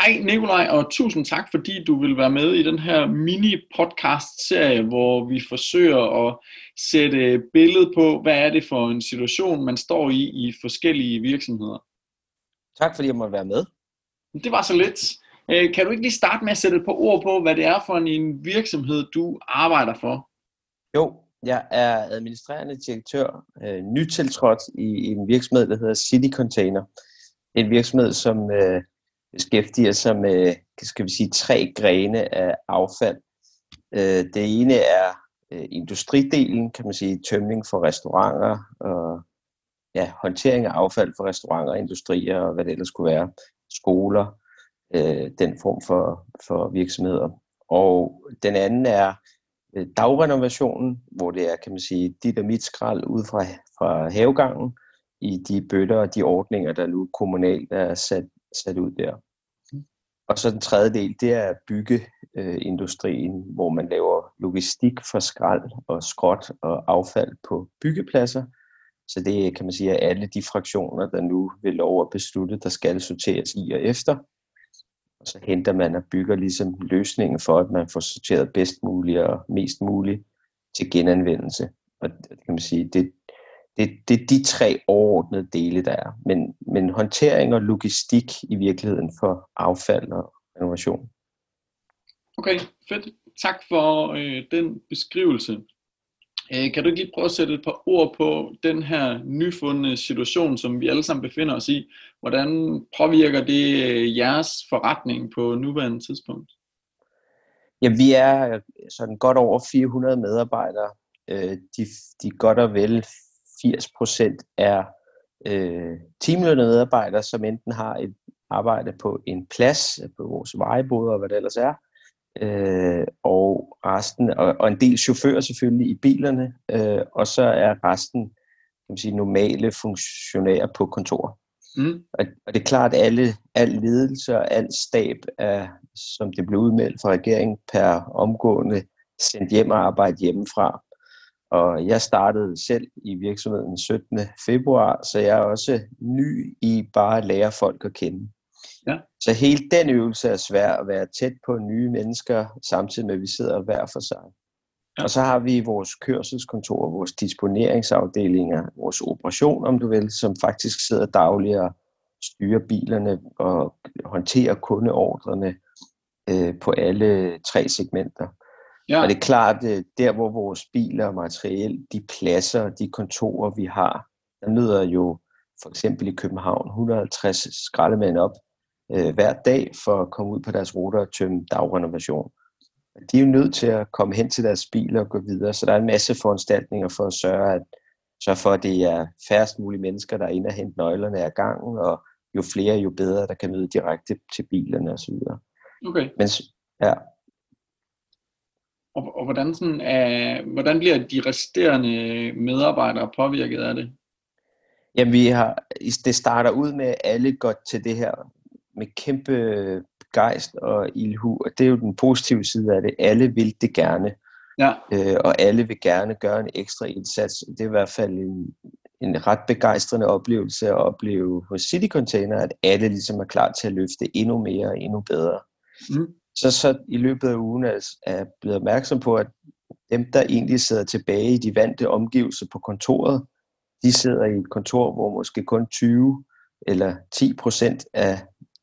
Hej Nikolaj, og tusind tak, fordi du vil være med i den her mini-podcast-serie, hvor vi forsøger at sætte billede på, hvad er det for en situation, man står i i forskellige virksomheder. Tak fordi jeg måtte være med. Det var så lidt. Øh, kan du ikke lige starte med at sætte et par ord på, hvad det er for en virksomhed, du arbejder for? Jo, jeg er administrerende direktør, øh, nytiltrådt i en virksomhed, der hedder City Container. En virksomhed, som øh, beskæftiger sig med skal vi sige, tre grene af affald. Øh, det ene er øh, industridelen, kan man sige, tømning for restauranter og ja, håndtering af affald for restauranter, industrier og hvad det ellers kunne være, skoler, øh, den form for, for virksomheder. Og den anden er øh, dagrenovationen, hvor det er, kan man sige, dit og mit skrald ud fra, fra havegangen i de bøtter og de ordninger, der nu kommunalt er sat, sat ud der. Og så den tredje del, det er byggeindustrien, hvor man laver logistik for skrald og skråt og affald på byggepladser. Så det kan man sige er alle de fraktioner, der nu vil lov at beslutte, der skal sorteres i og efter. Og så henter man og bygger ligesom løsningen for, at man får sorteret bedst muligt og mest muligt til genanvendelse. Og det kan man sige, det, det, det er de tre overordnede dele, der er. Men, men håndtering og logistik i virkeligheden for affald og innovation. Okay, fedt. Tak for øh, den beskrivelse. Øh, kan du ikke lige prøve at sætte et par ord på den her nyfundne situation, som vi alle sammen befinder os i? Hvordan påvirker det øh, jeres forretning på nuværende tidspunkt? Ja, vi er sådan godt over 400 medarbejdere. Øh, de, de godt og vel 80 procent er øh, teamlønnede medarbejdere, som enten har et arbejde på en plads, på vores vejeboder og hvad det ellers er, øh, og resten, og, og en del chauffører selvfølgelig i bilerne, øh, og så er resten kan man sige, normale funktionærer på kontor. Mm. Og, og det er klart, at alle, al ledelse og al stab er, som det blev udmeldt fra regeringen, per omgående sendt hjem og arbejde hjemmefra. Og jeg startede selv i virksomheden 17. februar, så jeg er også ny i bare at lære folk at kende. Ja. Så hele den øvelse er svær at være tæt på nye mennesker, samtidig med at vi sidder hver for sig. Ja. Og så har vi vores kørselskontor, vores disponeringsafdelinger, vores operation, om du vil, som faktisk sidder dagligt og styrer bilerne og håndterer kundeordrene øh, på alle tre segmenter. Ja. Og det er klart, at der hvor vores biler og materiel, de pladser, de kontorer, vi har, der møder jo for eksempel i København 150 skraldemænd op øh, hver dag for at komme ud på deres ruter og tømme dagrenovation. De er jo nødt til at komme hen til deres biler og gå videre, så der er en masse foranstaltninger for at sørge, at, sørge for, at det er færrest mulige mennesker, der er inde og hente nøglerne af gangen, og jo flere, jo bedre, der kan møde direkte til bilerne osv. Okay. Men, ja, og, og hvordan, sådan, er, hvordan bliver de resterende medarbejdere påvirket af det? Jamen, vi har, det starter ud med, at alle går til det her med kæmpe gejst og ilhu, og det er jo den positive side af det. Alle vil det gerne, ja. øh, og alle vil gerne gøre en ekstra indsats. Det er i hvert fald en, en ret begejstrende oplevelse at opleve hos City Container, at alle ligesom er klar til at løfte endnu mere og endnu bedre. Mm så, så i løbet af ugen er jeg blevet opmærksom på, at dem, der egentlig sidder tilbage i de vante omgivelser på kontoret, de sidder i et kontor, hvor måske kun 20 eller 10 procent af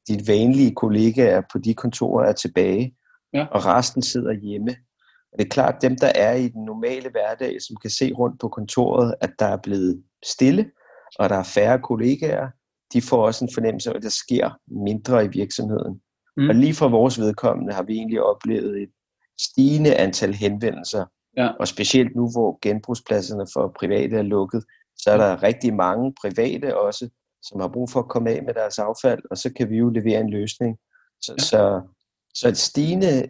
de vanlige kollegaer på de kontorer er tilbage, ja. og resten sidder hjemme. Og det er klart, at dem, der er i den normale hverdag, som kan se rundt på kontoret, at der er blevet stille, og der er færre kollegaer, de får også en fornemmelse af, at der sker mindre i virksomheden. Mm. Og lige fra vores vedkommende har vi egentlig oplevet et stigende antal henvendelser. Ja. Og specielt nu, hvor genbrugspladserne for private er lukket, så er der rigtig mange private også, som har brug for at komme af med deres affald, og så kan vi jo levere en løsning. Så, ja. så, så et stigende,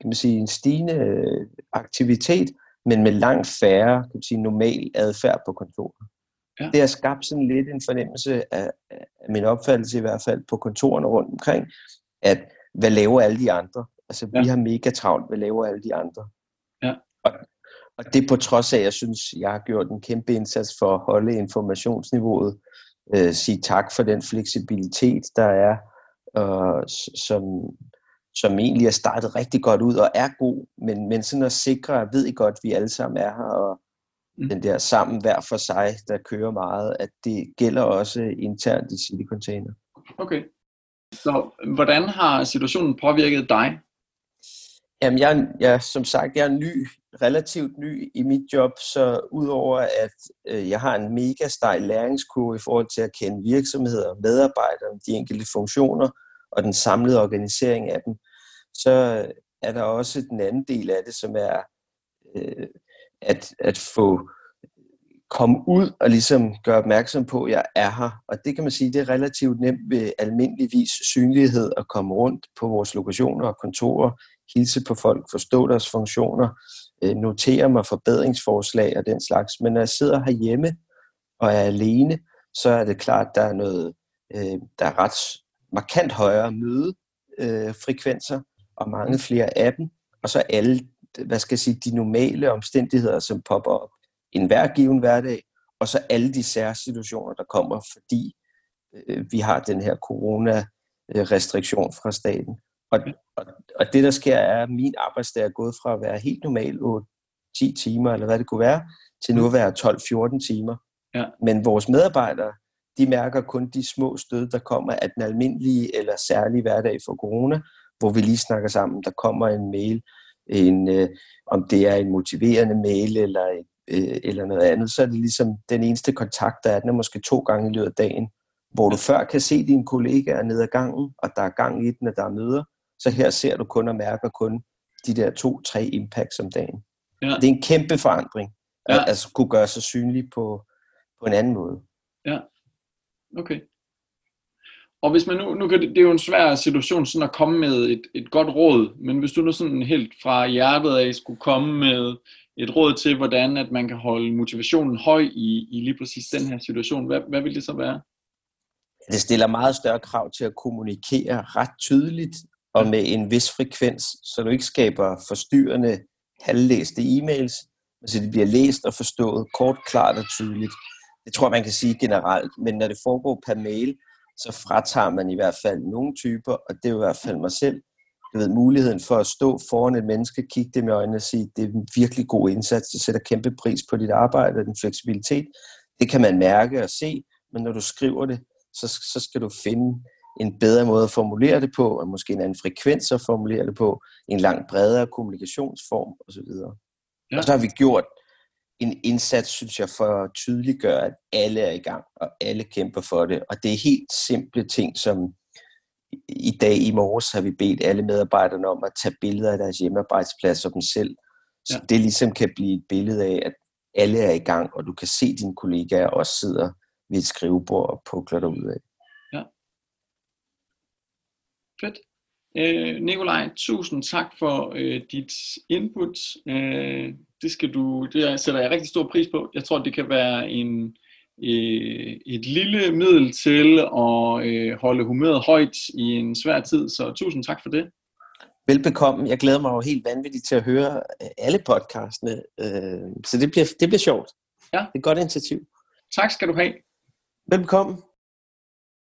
kan man sige, en stigende aktivitet, men med langt færre kan man sige, normal adfærd på kontoret. Ja. Det har skabt sådan lidt en fornemmelse af, af min opfattelse i hvert fald på kontorerne rundt omkring, at hvad laver alle de andre? Altså, ja. vi har mega travlt, hvad laver alle de andre? Ja. Og, og det på trods af, at jeg synes, jeg har gjort en kæmpe indsats for at holde informationsniveauet, øh, sige tak for den fleksibilitet, der er, og som, som egentlig er startet rigtig godt ud og er god, men, men sådan at sikre, at ved I godt, at vi alle sammen er her, og mm. den der sammen hver for sig, der kører meget, at det gælder også internt i City Container. Okay. Så hvordan har situationen påvirket dig? Jamen, jeg, jeg, som sagt, jeg er ny, relativt ny i mit job, så udover at øh, jeg har en mega stejl læringskurve i forhold til at kende virksomheder, medarbejdere, de enkelte funktioner og den samlede organisering af dem, så er der også den anden del af det, som er øh, at, at få komme ud og ligesom gøre opmærksom på, at jeg er her. Og det kan man sige, det er relativt nemt ved almindeligvis synlighed at komme rundt på vores lokationer og kontorer, hilse på folk, forstå deres funktioner, øh, notere mig forbedringsforslag og den slags. Men når jeg sidder herhjemme og er alene, så er det klart, at der er noget, øh, der er ret markant højere mødefrekvenser øh, og mange flere af dem. Og så alle, hvad skal jeg sige, de normale omstændigheder, som popper op en hver given hverdag, og så alle de særsituationer, der kommer, fordi øh, vi har den her corona-restriktion fra staten. Og, og, og det, der sker, er, at min arbejdsdag er gået fra at være helt normal 10 timer, eller hvad det kunne være, til nu at være 12-14 timer. Ja. Men vores medarbejdere, de mærker kun de små stød, der kommer af den almindelige eller særlige hverdag for corona, hvor vi lige snakker sammen. Der kommer en mail, en, øh, om det er en motiverende mail eller et øh, eller noget andet, så er det ligesom den eneste kontakt, der er, den er måske to gange i løbet af dagen, hvor du før kan se dine kollegaer nede ad gangen, og der er gang i den, og der er møder, så her ser du kun og mærker kun de der to-tre impacts om dagen. Ja. Det er en kæmpe forandring, ja. at altså, kunne gøre sig synlig på, på en anden måde. Ja, okay. Og hvis man nu, nu kan det, det er jo en svær situation sådan at komme med et, et godt råd, men hvis du nu sådan helt fra hjertet af skulle komme med et råd til, hvordan at man kan holde motivationen høj i, i lige præcis den her situation, hvad, hvad vil det så være? Det stiller meget større krav til at kommunikere ret tydeligt og med en vis frekvens, så du ikke skaber forstyrrende, halvlæste e-mails, men så det bliver læst og forstået kort, klart og tydeligt. Det tror man kan sige generelt, men når det foregår per mail, så fratager man i hvert fald nogle typer, og det er i hvert fald mig selv, du ved, muligheden for at stå foran et menneske, kigge dem i øjnene og sige, det er en virkelig god indsats, det sætter kæmpe pris på dit arbejde og din fleksibilitet. Det kan man mærke og se, men når du skriver det, så, så skal du finde en bedre måde at formulere det på, og måske en anden frekvens at formulere det på, en langt bredere kommunikationsform osv. Ja. Og så har vi gjort en indsats, synes jeg, for at tydeliggøre, at alle er i gang, og alle kæmper for det. Og det er helt simple ting, som i dag i morges har vi bedt alle medarbejderne om at tage billeder af deres hjemmearbejdsplads og dem selv. Så ja. det ligesom kan blive et billede af, at alle er i gang, og du kan se dine kollegaer også sidder ved et skrivebord og pukler dig ud af. Ja. Fedt. Øh, Nikolaj, tusind tak for øh, dit input. Øh, det, skal du, det sætter jeg rigtig stor pris på. Jeg tror, det kan være en, øh, et lille middel til at øh, holde humøret højt i en svær tid. Så tusind tak for det. Velbekomme. Jeg glæder mig jo helt vanvittigt til at høre øh, alle podcastene. Øh, så det bliver, det bliver sjovt. Ja. Det er et godt initiativ. Tak skal du have. Velbekomme.